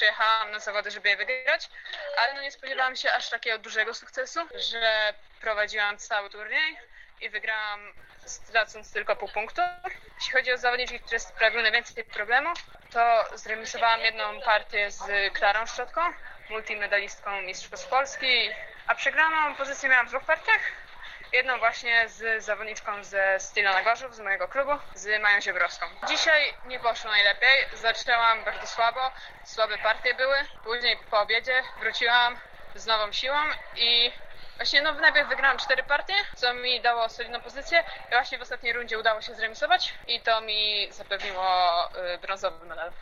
przyjechałam na zawody, żeby je wygrać, ale no nie spodziewałam się aż takiego dużego sukcesu, że prowadziłam cały turniej i wygrałam stracąc tylko pół punktu. Jeśli chodzi o zawodniczki, które sprawiły najwięcej problemów, to zremisowałam jedną partię z Klarą Szczotką, multimedalistką Mistrzostw Polski, a przegraną pozycję miałam w dwóch partiach. Jedną właśnie z zawodniczką ze Styla Nagorzów, z mojego klubu, z Mają Ziebrowską. Dzisiaj nie poszło najlepiej, zaczęłam bardzo słabo, słabe partie były. Później po obiedzie wróciłam z nową siłą i właśnie no najpierw wygrałam cztery partie, co mi dało solidną pozycję i właśnie w ostatniej rundzie udało się zremisować i to mi zapewniło y, brązowy medal.